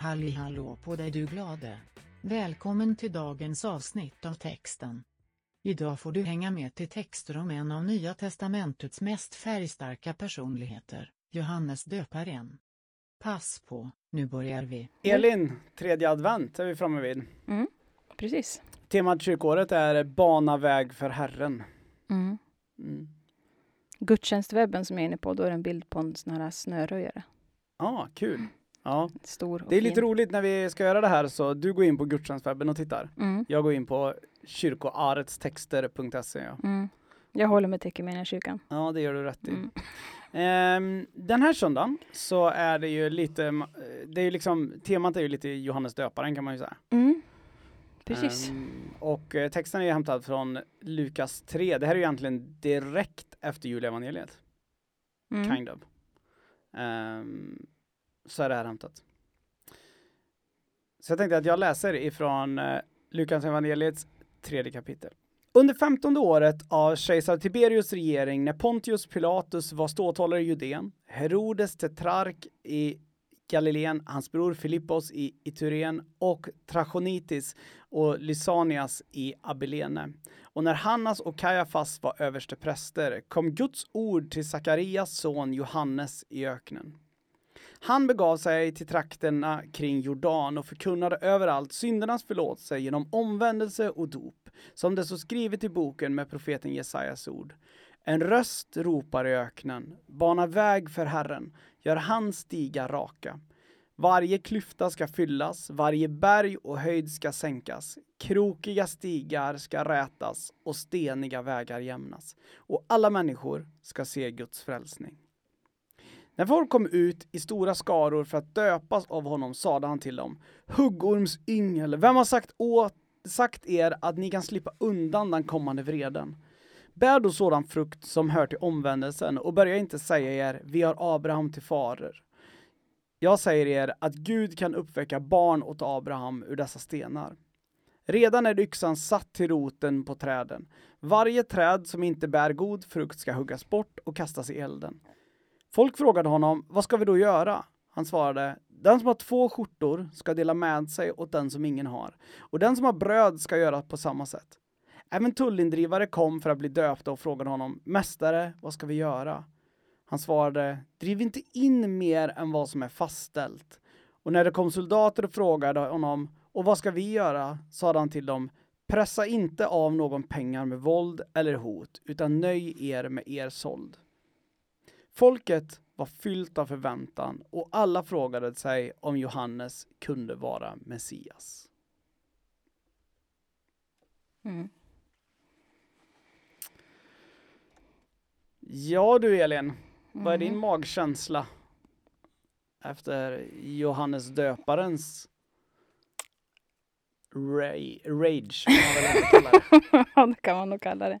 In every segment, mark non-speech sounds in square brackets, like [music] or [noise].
Halli hallå på dig du glade. Välkommen till dagens avsnitt av texten. Idag får du hänga med till texter om en av Nya Testamentets mest färgstarka personligheter, Johannes döparen. Pass på, nu börjar vi. Elin, tredje advent är vi framme vid. Mm, precis. Temat kyrkåret är Bana väg för Herren. Mm. Mm. Gudstjänstwebben som jag är inne på, då är det en bild på en sån här snöröjare. Ja, kul. Ja. Stor Det är lite roligt när vi ska göra det här så du går in på gudstjänstwebben och tittar. Mm. Jag går in på kyrkoaretstexter.se. Ja. Mm. Jag håller mig till Equmeniakyrkan. ja, det gör du rätt i. Mm. Ehm, den här söndagen så är det ju lite, det är ju liksom, temat är ju lite Johannes döparen kan man ju säga. Mm. Precis. Ehm, och eh, texten är hämtad från Lukas 3. Det här är ju egentligen direkt efter julevangeliet. Mm. Kind of. Ehm, så är det här hämtat. Så jag tänkte att jag läser ifrån eh, Lukas evangeliets tredje kapitel. Under femtonde året av kejsar Tiberius regering när Pontius Pilatus var ståthållare i Judeen, Herodes tetrark i Galileen, hans bror Filippos i Iturén och Trachonitis och Lysanias i Abilene. Och när Hannas och Kajafas var överste präster kom Guds ord till Sakarias son Johannes i öknen. Han begav sig till trakterna kring Jordan och förkunnade överallt syndernas förlåtelse genom omvändelse och dop, som det står skrivet i boken med profeten Jesajas ord. En röst ropar i öknen, bana väg för Herren, gör hans stigar raka. Varje klyfta ska fyllas, varje berg och höjd ska sänkas. Krokiga stigar ska rätas och steniga vägar jämnas. Och alla människor ska se Guds frälsning. När folk kom ut i stora skaror för att döpas av honom sade han till dem, Huggorms yngel, vem har sagt, åt, sagt er att ni kan slippa undan den kommande vreden? Bär då sådan frukt som hör till omvändelsen och börja inte säga er, vi har Abraham till farer. Jag säger er att Gud kan uppväcka barn åt Abraham ur dessa stenar. Redan är yxan satt till roten på träden. Varje träd som inte bär god frukt ska huggas bort och kastas i elden. Folk frågade honom, vad ska vi då göra? Han svarade, den som har två skjortor ska dela med sig åt den som ingen har, och den som har bröd ska göra på samma sätt. Även tullindrivare kom för att bli döpta och frågade honom, Mästare, vad ska vi göra? Han svarade, driv inte in mer än vad som är fastställt. Och när det kom soldater och frågade honom, och vad ska vi göra? sade han till dem, pressa inte av någon pengar med våld eller hot, utan nöj er med er såld. Folket var fyllt av förväntan och alla frågade sig om Johannes kunde vara Messias. Mm. Ja du Elin, vad är din Mm. magkänsla efter Johannes döparens ra- rage? kan man väl kalla det. [laughs] Ja, det kan man nog kalla det.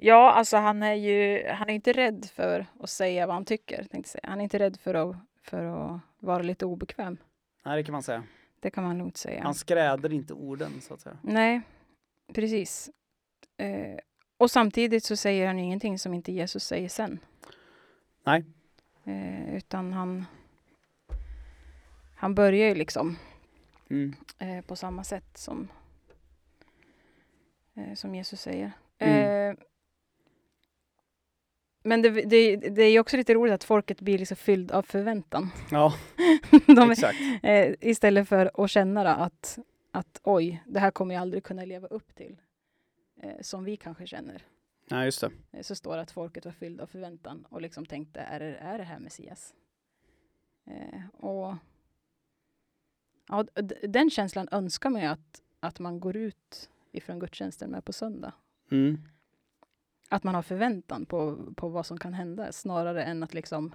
Ja, alltså han är ju han är inte rädd för att säga vad han tycker. Tänkte säga. Han är inte rädd för att, för att vara lite obekväm. Nej, det kan man säga. Det kan man lugnt säga. Han skräder inte orden så att säga. Nej, precis. Eh, och samtidigt så säger han ingenting som inte Jesus säger sen. Nej. Eh, utan han, han börjar ju liksom Mm. eh, på samma sätt som, eh, som Jesus säger. Mm. Men det, det, det är också lite roligt att folket blir liksom fylld av förväntan. Ja, [laughs] är- exakt. eh, istället för att känna då att, att oj, det här kommer jag aldrig kunna leva upp till. Eh, som vi kanske känner. Ja, just det. Eh, så står det att folket var fylld av förväntan och liksom tänkte, är det, är det här Messias? Eh, och ja, den känslan önskar man ju att, att man går ut ifrån gudstjänsten med på söndag. Mm. Att man har förväntan på, på vad som kan hända snarare än att liksom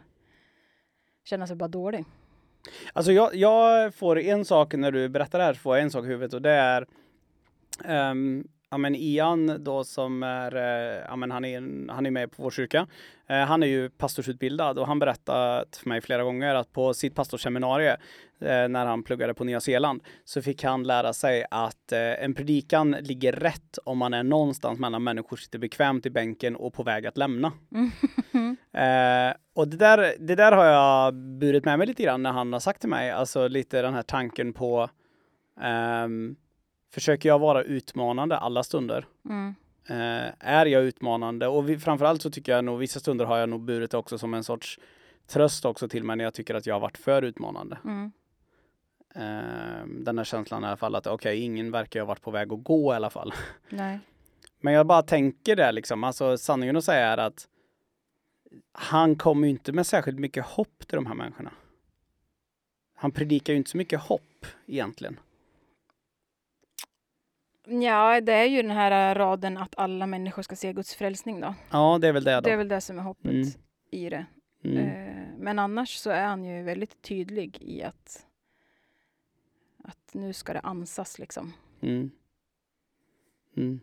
känna sig bara dålig. Alltså jag, jag får en sak när du berättar det här, får jag en sak i huvudet och det är um, ja men Ian då som är, eh, ja men han är, han är med på vår kyrka. Eh, han är ju pastorsutbildad och han berättat för mig flera gånger att på sitt pastorsseminarium eh, när han pluggade på Nya Zeeland så fick han lära sig att eh, en predikan ligger rätt om man är någonstans mellan människor sitter bekvämt i bänken och på väg att lämna. [laughs] Eh, och det där, det där har jag burit med mig lite grann när han har sagt till mig, alltså lite den här tanken på ehm, Försöker jag vara utmanande alla stunder? Mm. Eh, är jag utmanande? Och vi, framförallt så tycker jag nog vissa stunder har jag nog burit det också som en sorts tröst också till mig när jag tycker att jag har varit för utmanande. Mm. Eh, den här känslan i alla fall att okej, okay, ingen verkar ha varit på väg att gå i alla fall. [laughs] Nej. Men jag bara tänker det liksom, alltså sanningen att säga är att han kommer ju inte med särskilt mycket hopp till de här människorna. Han predikar ju inte så mycket hopp egentligen. Ja, det är ju den här raden att alla människor ska se Guds frälsning då. Ja, det är väl det då. Det är väl det som är hoppet Mm. i det. Mm. Eh, Men annars så är han ju väldigt tydlig i att, att nu ska det ansas liksom. Mm. Mm.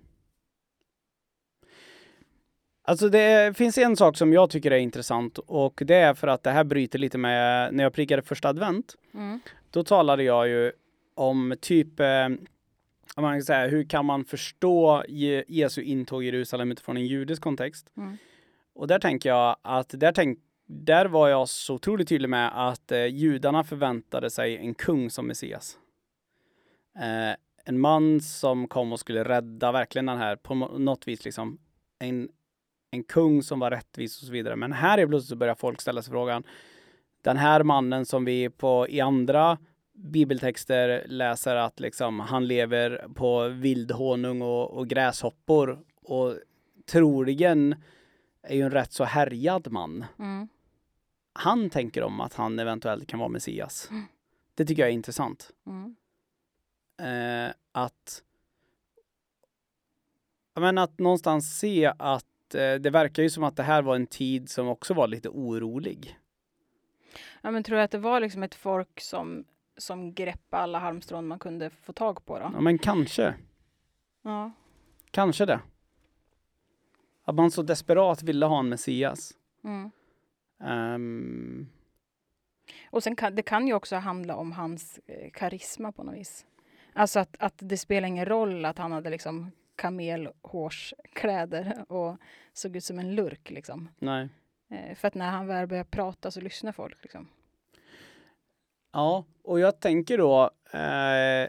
Alltså det finns en sak som jag tycker är intressant och det är för att det här bryter lite med när jag prickade första advent. Mm. Då talade jag ju om typ eh, man kan säga, hur kan man förstå Je- Jesu intåg i Jerusalem utifrån en judisk kontext? Mm. Och där tänker jag att där, tänk, där var jag så otroligt tydlig med att eh, judarna förväntade sig en kung som Messias. Eh, en man som kom och skulle rädda verkligen den här, på nå- något vis liksom, en, en kung som var rättvis och så vidare. Men här är plötsligt så börjar folk ställa sig frågan, den här mannen som vi på, i andra bibeltexter läser att liksom, han lever på vildhonung och, och gräshoppor och troligen är ju en rätt så härjad man. Mm. Han tänker om att han eventuellt kan vara Messias. Det tycker jag är intressant. Mm. Eh, att men att någonstans se att eh, det verkar ju som att det här var en tid som också var lite orolig. Ja, men tror jag att det var liksom ett folk som, som greppade alla halmstrån man kunde få tag på då? Ja, men kanske, Ja. kanske det. Att man så desperat ville ha en Messias. Mm. Ehm, Och sen kan det kan ju också handla om hans eh, karisma på något vis. Alltså att, att det spelar ingen roll att han hade liksom kamelhårskläder och såg ut som en lurk liksom. nej. Eh, för att när han väl börjar prata så lyssnar folk liksom. Ja, och jag tänker då eh,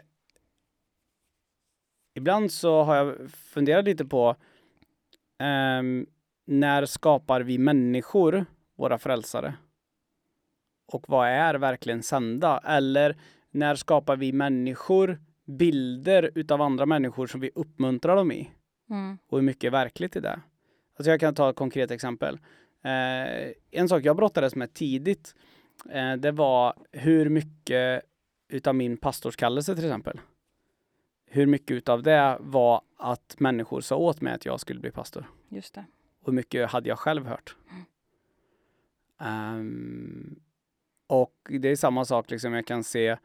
Ibland så har jag funderat lite på ehm, när skapar vi människor våra frälsare? Och vad är verkligen sända? Eller när skapar vi människor bilder utav andra människor som vi uppmuntrar dem i? Mm. och hur mycket är verkligt i det. Alltså jag kan ta ett konkret exempel. Eh, en sak jag brottades med tidigt, eh, det var hur mycket utav min pastorskallelse till exempel. Hur mycket utav det var att människor sa åt mig att jag skulle bli pastor. Just det. Och hur mycket hade jag själv hört. Ehm, och det är samma sak, liksom, jag kan se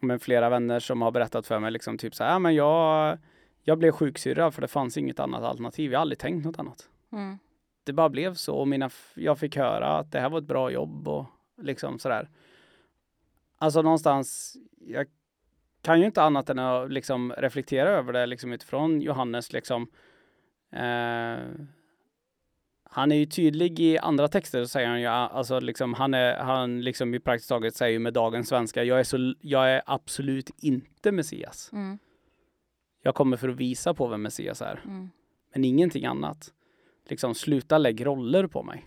med flera vänner som har berättat för mig, liksom, typ så här, "Ja, men jag, jag blev sjuksyrra för det fanns inget annat alternativ. Jag har aldrig tänkt något annat. Mm. Det bara blev så och mina, jag fick höra att det här var ett bra jobb och liksom sådär. Alltså någonstans, jag kan ju inte annat än att liksom reflektera över det liksom utifrån Johannes liksom. Eh, han är ju tydlig i andra texter, så säger han ju, alltså liksom han är, han liksom i praktiskt taget säger ju med dagens svenska, jag är så, jag är absolut inte Messias. Mm. Jag kommer för att visa på vem Messias är, Mm. men ingenting annat. Liksom sluta lägg roller på mig.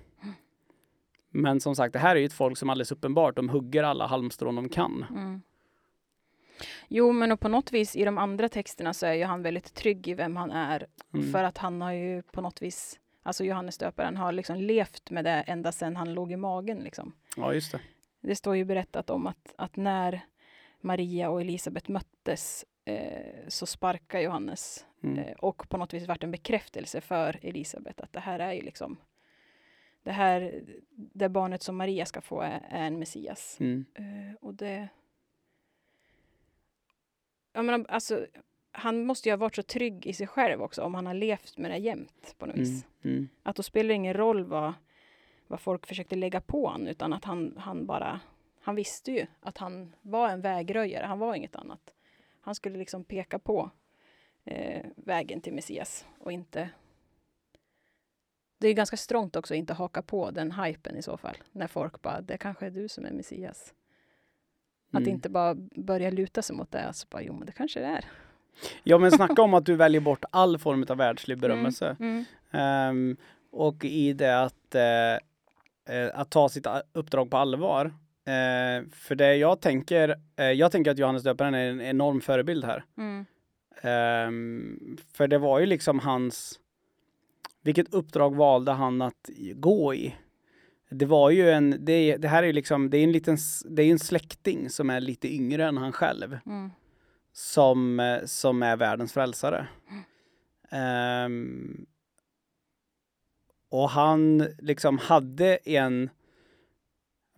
Men som sagt, det här är ju ett folk som alldeles uppenbart, de hugger alla halmstrån de kan. Mm. Jo, men och på något vis i de andra texterna så är ju han väldigt trygg i vem han är. Mm. För att han har ju på något vis, alltså Johannes döparen har liksom levt med det ända sedan han låg i magen. Liksom. Ja, just det. Det står ju berättat om att, att när Maria och Elisabet möttes eh, så sparkade Johannes Mm. eh, och på något vis varit en bekräftelse för Elisabet att det här är ju liksom det här, det barnet som Maria ska få är, är en Messias. Mm. Eh, och det... Jag menar, alltså, han måste ju ha varit så trygg i sig själv också om han har levt med det jämt på något Mm. vis. Mm. Att då spelar det ingen roll vad, vad folk försökte lägga på honom utan att han, han bara, han visste ju att han var en vägröjare, han var inget annat. Han skulle liksom peka på eh, vägen till Messias och inte det är ganska strångt också att inte haka på den hypen i så fall. När folk bara, det kanske är du som är Messias. Att Mm. inte bara börja luta sig mot det. Alltså bara, jo men det kanske det är. [laughs] Ja men snacka om att du [laughs] väljer bort all form av världslig berömmelse. Mm. Ehm, och i det att, eh, att ta sitt uppdrag på allvar. Eh, för det jag tänker, eh, jag tänker att Johannes döparen är en enorm förebild här. Mm. Ehm, för det var ju liksom hans, vilket uppdrag valde han att gå i? Det var ju en, det, det här är ju liksom, det är en liten, det är en släkting som är lite yngre än han själv Mm. som, eh, som är världens frälsare. Ehm, och han liksom hade en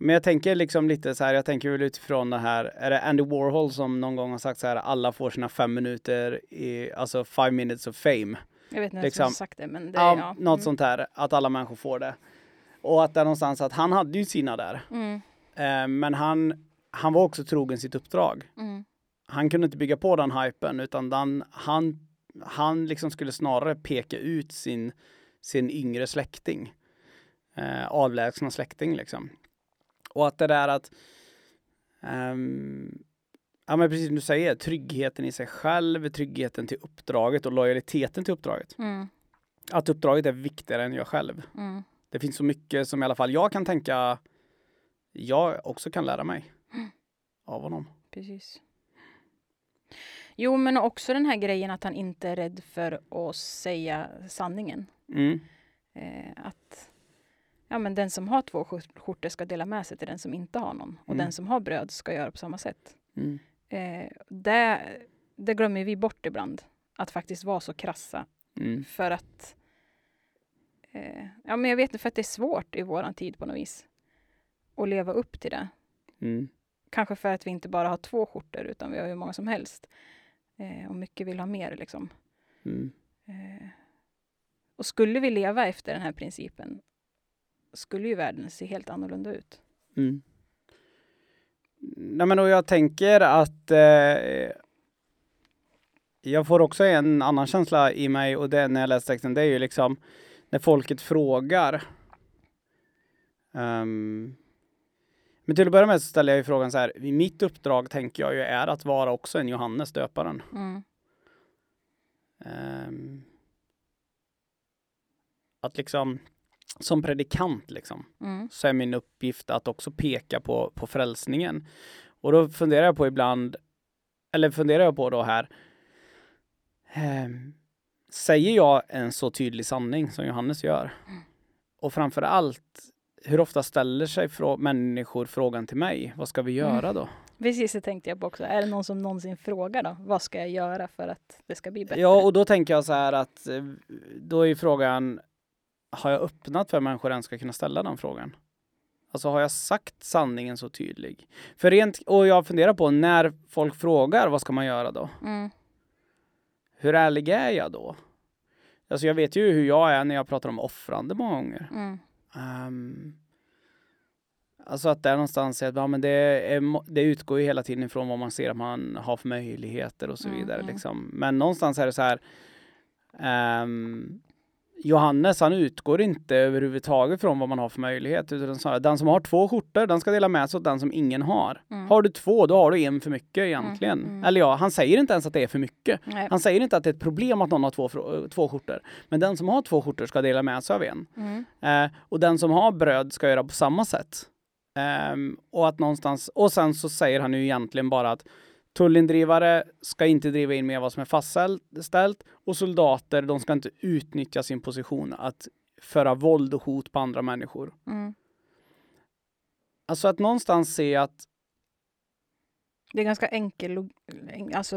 men jag tänker liksom lite så här, jag tänker väl utifrån det här, är det Andy Warhol som någon gång har sagt så här, alla får sina fem minuter i, alltså five minutes of fame. Jag vet inte Liksom. sagt det, men det Ja, ja. något Mm. sånt här, att alla människor får det. Och att det är någonstans att han hade ju sina där. Mm. Eh, men han, han var också trogen sitt uppdrag. Mm. han kunde inte bygga på den hypen utan den, han, han liksom skulle snarare peka ut sin, sin yngre släkting. Eh, avlägsna släkting liksom. Och att det där att ehm, Ja men precis som du säger, tryggheten i sig själv, tryggheten till uppdraget och lojaliteten till uppdraget. Mm. Att uppdraget är viktigare än jag själv. Mm. Det finns så mycket som i alla fall jag kan tänka jag också kan lära mig av honom. Precis. Jo, men också den här grejen att han inte är rädd för att säga sanningen. Mm. Eh, att ja, men den som har två skjort- skjortor ska dela med sig till den som inte har någon. Och Mm. den som har bröd ska göra på samma sätt. Mm. Eh, det, det glömmer vi bort ibland. Att faktiskt vara så krassa. Mm. För att eh, ja, men jag vet inte, för att det är svårt i våran tid på något vis. Att leva upp till det. Mm. Kanske för att vi inte bara har två skjortor utan vi har hur många som helst. Eh, och mycket vill ha mer liksom. Mm. Eh, och skulle vi leva efter den här principen skulle ju världen se helt annorlunda ut. Mm. Nej men och jag tänker att eh, jag får också en annan känsla i mig och det när jag läser texten, det är ju liksom när folket frågar. Ehm, men till att börja med så ställer jag ju frågan så här, mitt uppdrag tänker jag ju är att vara också en Johannes döparen. Mm. Ehm, att liksom som predikant liksom Mm. så är min uppgift att också peka på, på frälsningen. Och då funderar jag på ibland, eller funderar jag på då här, ehm, säger jag en så tydlig sanning som Johannes gör? Och framför allt, hur ofta ställer sig frå- människor frågan till mig, vad ska vi göra då? Precis det tänkte jag på också. Är det någon som någonsin frågar då? Vad ska jag göra för att det ska bli bättre? Ja, och då tänker jag så här att eh, då är ju frågan, har jag öppnat för att människor ens ska kunna ställa den frågan? Alltså har jag sagt sanningen så tydlig? För rent, och jag funderar på när folk frågar, vad ska man göra då? Mm. Hur ärlig är jag då? Alltså jag vet ju hur jag är när jag pratar om offrande många gånger. Mm. Ehm, alltså att där någonstans är att ja, men det, är, det utgår ju hela tiden ifrån vad man ser att man har för möjligheter och så Mm, vidare. mm. Liksom. Men någonstans är det så här. ehm, Johannes han utgår inte överhuvudtaget från vad man har för möjlighet. Utan snarare, den som har två skjortor, den ska dela med sig åt den som ingen har. Mm. Har du två, då har du en för mycket egentligen. mm. Eller ja, han säger inte ens att det är för mycket. Nej. Han säger inte att det är ett problem att någon har två, frå- två skjortor. Men den som har två skjortor ska dela med sig av en. Mm. Eh, och den som har bröd ska göra på samma sätt. Ehm, och att någonstans, och sen så säger han ju egentligen bara att tullindrivare ska inte driva in mer vad som är fastställt och soldater, de ska inte utnyttja sin position att föra våld och hot på andra människor. Mm. Alltså att någonstans se att Det är ganska enkel, alltså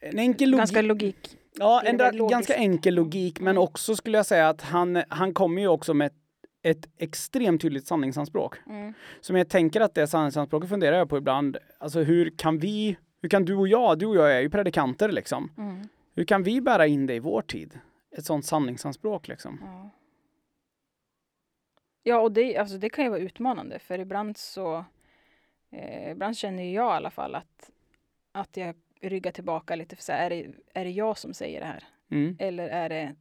en enkel logik, ganska logik. ja, en ganska enkel logik, men Mm. också skulle jag säga att han, han kommer ju också med ett, ett extremt tydligt sanningsanspråk. Mm. Som jag tänker att det sanningsanspråket funderar jag på ibland. Alltså hur kan vi Hur kan du och jag, du och jag är ju predikanter liksom. Mm. Hur kan vi bära in det i vår tid? Ett sånt sanningsanspråk liksom. Ja. Ja, och det, alltså, det kan ju vara utmanande för ibland så eh, ibland känner jag i alla fall att, att jag ryggar tillbaka lite för så här, är det, är det jag som säger det här? Mm. Eller är det,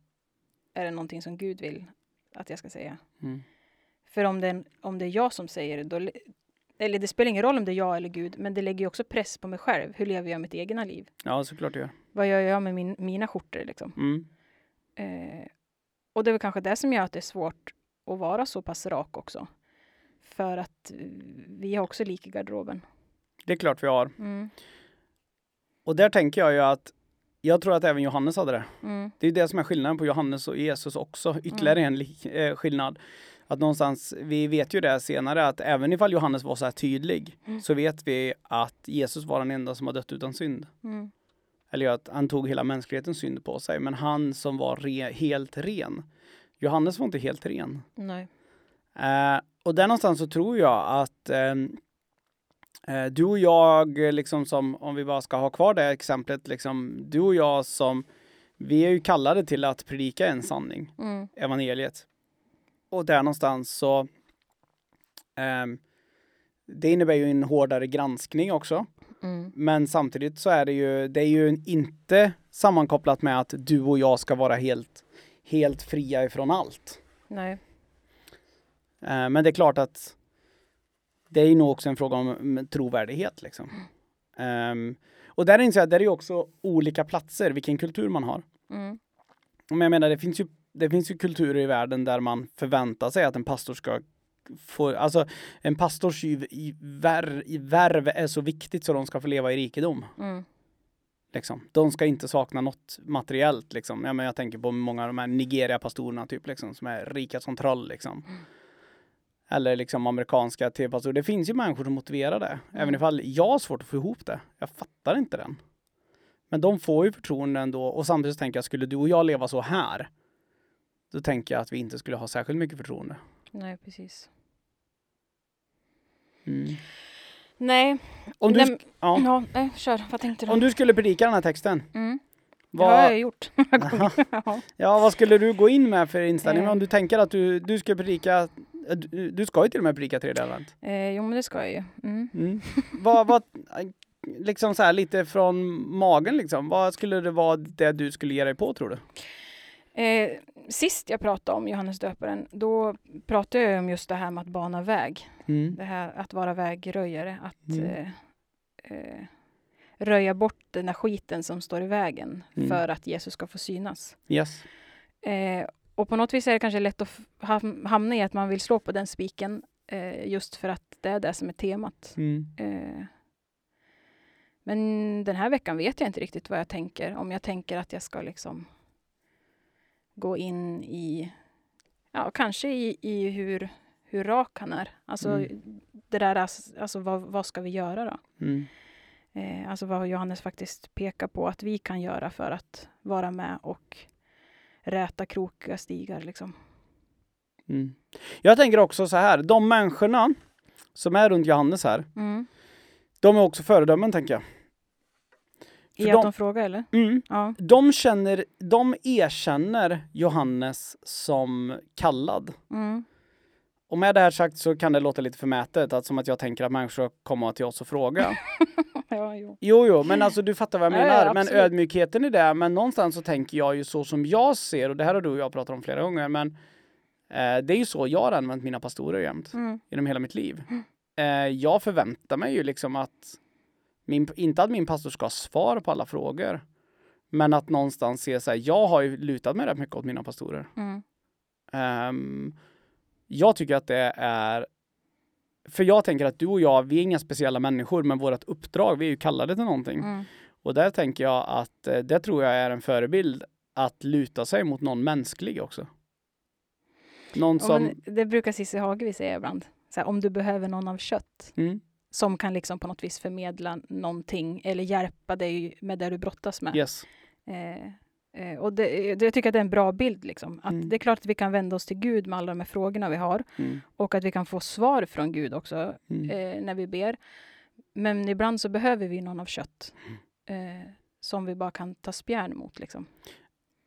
är det någonting som Gud vill att jag ska säga? Mm. För om det, om det är jag som säger det, då, eller det spelar ingen roll om det är jag eller Gud, men det lägger ju också press på mig själv. Hur lever jag mitt egna liv? Ja, såklart det gör. Vad gör jag med min, mina skjortor liksom? Mm. Eh, och det är väl kanske det som gör att det är svårt att vara så pass rak också. För att vi har också lik i garderoben. Det är klart vi har. Mm. Och där tänker jag ju att jag tror att även Johannes hade det. Mm. Det är det som är skillnaden på Johannes och Jesus också. Ytterligare en lik, eh, skillnad. Att någonstans, vi vet ju det senare, att även ifall Johannes var så här tydlig Mm. så vet vi att Jesus var den enda som har dött utan synd. Mm. Eller att han tog hela mänsklighetens synd på sig, men han som var re, helt ren. Johannes var inte helt ren. Nej. Eh, och där någonstans så tror jag att ehm, eh, du och jag, liksom som, om vi bara ska ha kvar det exemplet, liksom, du och jag som, vi är ju kallade till att predika en sanning, Mm. evangeliet. Och där någonstans så, ehm, det innebär ju en hårdare granskning också. Mm. Men samtidigt så är det ju, det är ju inte sammankopplat med att du och jag ska vara helt, helt fria ifrån allt. Nej. Eh, Men det är klart att det är ju nog också en fråga om mm, trovärdighet liksom. Ehm, och där inser jag, där är ju också olika platser, vilken kultur man har. Mm. Men jag menar, det finns ju, det finns ju kulturer i världen där man förväntar sig att en pastor ska få, alltså en pastors i, i, vär, i värv är så viktigt så de ska få leva i rikedom. Mm. Liksom. De ska inte sakna något materiellt liksom. Ja, men jag tänker på många av de här Nigeria-pastorerna typ liksom, som är rika som troll liksom. Eller liksom amerikanska tv-pastorer. Det finns ju människor som motiverar det. Även Mm. ifall jag har svårt att få ihop det. Jag fattar inte den. Men de får ju förtroende ändå. Och samtidigt tänker jag, skulle du och jag leva så här? Då tänker jag att vi inte skulle ha särskilt mycket förtroende. Nej, precis. Mm. Nej. Om, du, Nej, ja, Ja, nej, kör. Vad tänkte du? om du skulle predika den här texten. Mm. Det har Vad, jag gjort. [laughs] [laughs] ja. ja, vad skulle du gå in med för inställning? Eh. Om du tänker att du, du ska predika, eh, du, du ska ju till och med predika tredje advent. eh, jo, men det ska jag ju. Mm. Mm. [laughs] vad, vad, liksom så här lite från magen liksom. Vad skulle det vara det du skulle ge dig på tror du? Eh, sist jag pratade om Johannes döparen, då pratade jag om just det här med att bana väg. Mm. Det här att vara vägröjare, att Mm. eh, eh, röja bort den där skiten som står i vägen Mm. för att Jesus ska få synas. Yes. Eh, och på något vis är det kanske lätt att ham- hamna i att man vill slå på den spiken eh, just för att det är det som är temat. Mm. Eh, men den här veckan vet jag inte riktigt vad jag tänker. Om jag tänker att jag ska liksom gå in i, ja kanske i, i hur, hur rak han är. Alltså Mm. det där, ass- alltså vad, vad ska vi göra då? Mm. Eh, alltså vad Johannes faktiskt pekar på att vi kan göra för att vara med och räta krokiga stigar liksom. Mm. Jag tänker också så här, de människorna som är runt Johannes här, Mm. de är också föredömen tänker jag. I För att de- de frågar eller? Mm. Ja. De känner, de erkänner Johannes som kallad. Mm. Och med det här sagt så kan det låta lite förmätet, att som att jag tänker att människor kommer till oss och fråga. [laughs] ja, jo. Jo, jo, men alltså du fattar vad jag Ja, menar. ja, men ödmjukheten i det, men någonstans så tänker jag ju så som jag ser, och det här har du och jag pratat om flera gånger, men eh, det är ju så jag har använt mina pastorer jämt, Mm. genom hela mitt liv. [gasps] Eh, jag förväntar mig ju liksom att, min, inte att min pastor ska ha svar på alla frågor, men att någonstans se så här, jag har ju lutat mig rätt mycket åt mina pastorer. Mm. Ehm, jag tycker att det är för jag tänker att du och jag, vi är inga speciella människor, men vårt uppdrag, vi är ju kallade till någonting. Mm. Och där tänker jag att eh, det tror jag är en förebild att luta sig mot någon mänsklig också. Någon som... det brukar Cissi Hagevik säga ibland. Så här, om du behöver någon av kött Mm, som kan liksom på något vis förmedla någonting eller hjälpa dig med det du brottas med. yes. Eh, eh, och det, det, jag tycker att det är en bra bild. Liksom. Att Mm. Det är klart att vi kan vända oss till Gud med alla de här frågorna vi har Mm, och att vi kan få svar från Gud också mm, eh, när vi ber. men ibland så behöver vi någon av kött. Eh, som vi bara kan ta spjärn mot liksom.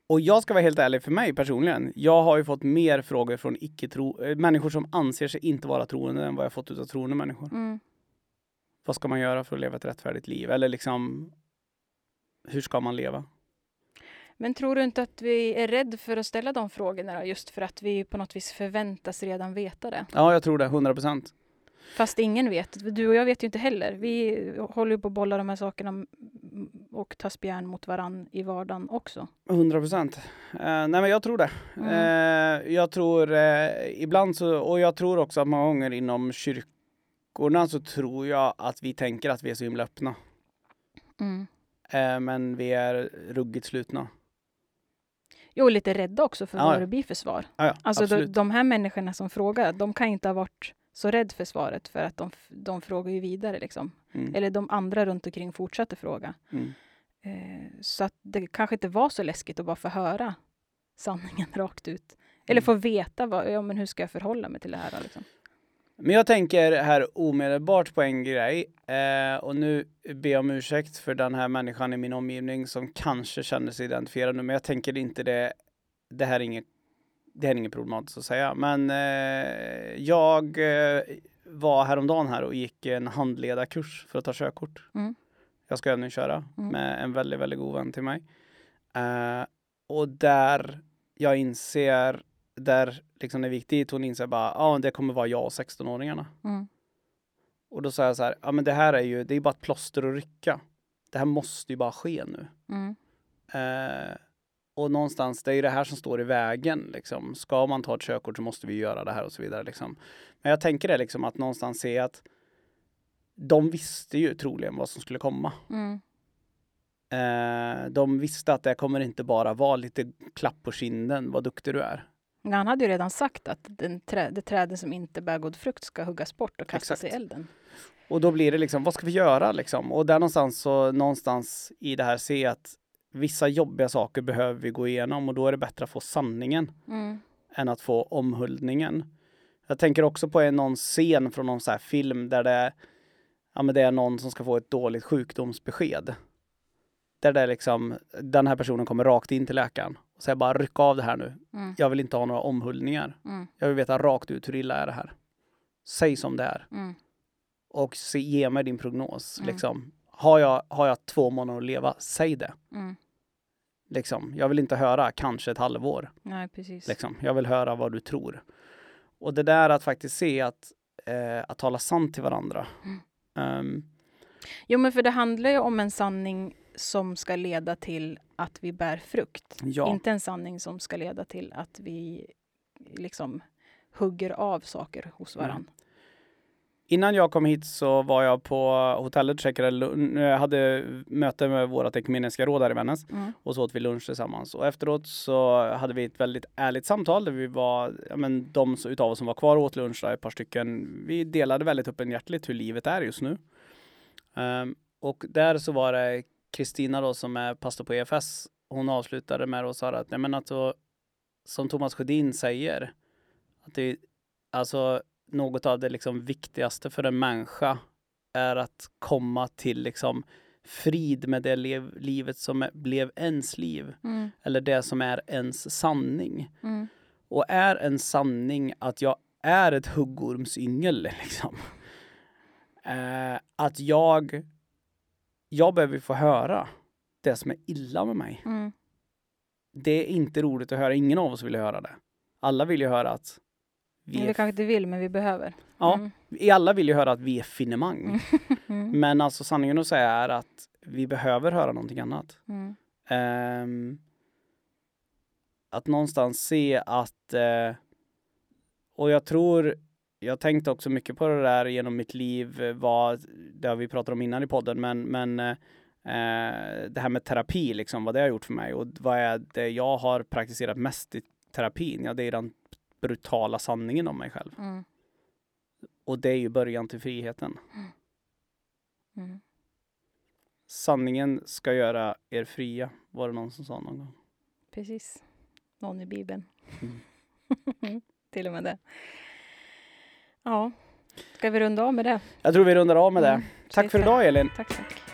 Och jag ska vara helt ärlig för mig personligen. Jag har ju fått mer frågor från icke-tro, eh, människor som anser sig inte vara troende än vad jag fått utav troende människor. Vad ska man göra för att leva ett rättfärdigt liv? Eller liksom, hur ska man leva? Men tror du inte att vi är rädda för att ställa de frågorna just för att vi på något vis förväntas redan veta det? Ja, jag tror det. 100 procent. Fast ingen vet. Du och jag vet ju inte heller. Vi håller på att bolla de här sakerna och tar spjärn mot varann i vardagen också. 100 procent. Eh, nej, men jag tror det. Mm. Eh, jag tror eh, ibland så, och jag tror också att många gånger inom kyrkorna så tror jag att vi tänker att vi är så himla öppna. Mm. Eh, men vi är ruggigt slutna. Jo, lite rädda också för Ja, vad det blir för svar. Ja, ja, Alltså de, de här människorna som frågar, de kan inte ha varit så rädd för svaret för att de, de frågar ju vidare liksom. Mm. Eller de andra runt omkring fortsätter fråga. Mm. Eh, så att det kanske inte var så läskigt att bara få höra sanningen [laughs] rakt ut. Eller Mm. få veta vad, ja, men hur ska jag förhålla mig till det här. Liksom. Men jag tänker här omedelbart på en grej. Eh, och nu ber jag om ursäkt för den här människan i min omgivning som kanske känner sig identifierad nu. Men jag tänker inte det. Det här är inget, det här är inget problematiskt att säga. Men eh, jag eh, var häromdagen här och gick en handledarkurs för att ta körkort. Mm. Jag ska övningsköra Mm. med en väldigt, väldigt god vän till mig. Eh, och där jag inser, där liksom när vi gick dit, hon inser bara, ja det kommer vara jag och 16-åringarna. Mm. Och då sa jag så här, ja men det här är ju, det är bara ett plåster att rycka. Det här måste ju bara ske nu. Mm. Eh, och någonstans, det är ju det här som står i vägen. Liksom. Ska man ta ett körkort så måste vi göra det här och så vidare. Liksom. Men jag tänker det liksom att någonstans se att de visste ju troligen vad som skulle komma. Mm. Eh, de visste att det kommer inte bara vara lite klapp på kinden, vad duktig du är. Men Han hade ju redan sagt att den trä, det träden som inte bär god frukt ska huggas bort och kastas Exakt. i elden. Och då blir det liksom, vad ska vi göra liksom? Och där någonstans så, någonstans i det här se att vissa jobbiga saker behöver vi gå igenom och då är det bättre att få sanningen Mm. än att få omhuldningen. Jag tänker också på en någon scen från någon så film där det, ja, men det är någon som ska få ett dåligt sjukdomsbesked. Där det är liksom, den här personen kommer rakt in till läkaren och säger bara ryck av det här nu. Mm. Jag vill inte ha några omhuldningar. Mm. Jag vill veta rakt ut hur illa är det här. Säg som det är Mm. och se, ge mig din prognos. Mm. Liksom. Har, jag, har jag två månader att leva, säg det. Mm. Liksom. Jag vill inte höra kanske ett halvår. Nej, precis. Liksom. Jag vill höra vad du tror. Och det där att faktiskt se att, eh, att tala sant till varandra. Ehm, Jo, men för det handlar ju om en sanning som ska leda till att vi bär frukt. ja, Inte en sanning som ska leda till att vi liksom hugger av saker hos Nej. varandra. Innan jag kom hit så var jag på hotellet och käkade. Jag hade möte med vårt ekumeniska råd här i Vännäs. Mm. Och så åt vi lunch tillsammans. Och efteråt så hade vi ett väldigt ärligt samtal där vi var, ja men de utav oss som var kvar och åt lunch, där, ett par stycken, vi delade väldigt öppenhjärtligt hur livet är just nu. Ehm, och där så var det Kristina då som är pastor på EFS. Hon avslutade med att säga att, nej men alltså, som Thomas Sjödin säger, att det, alltså något av det liksom viktigaste för en människa är att komma till liksom frid med det lev, livet som är, blev ens liv. Mm. Eller det som är ens sanning. Mm. Och är en sanning att jag är ett huggormsyngel [laughs] liksom. Eh, att jag, jag behöver få höra det som är illa med mig. Mm. Det är inte roligt att höra, ingen av oss vill höra det. Alla vill ju höra att vi är, kanske inte vill, men vi behöver. Ja. Mm. vi alla vill ju höra att vi är finemang. [laughs] Mm. Men alltså sanningen att säga är att vi behöver höra någonting annat. Mm. Ehm, att någonstans se att, eh, och jag tror, jag tänkte också mycket på det där genom mitt liv, eh, vad, det har vi pratat om innan i podden, men, men eh, eh, det här med terapi, liksom, vad det har gjort för mig och vad är det jag har praktiserat mest i terapin? Ja, det är den brutala sanningen om mig själv. Mm. Och det är ju början till friheten. Mm. Sanningen ska göra er fria, var det någon som sa någon gång. Precis. Någon i Bibeln. Mm. [laughs] Till och med det. Ja. Ska vi runda av med det? Jag tror vi rundar av med det. Mm. Tack för idag Elin. Tack, tack.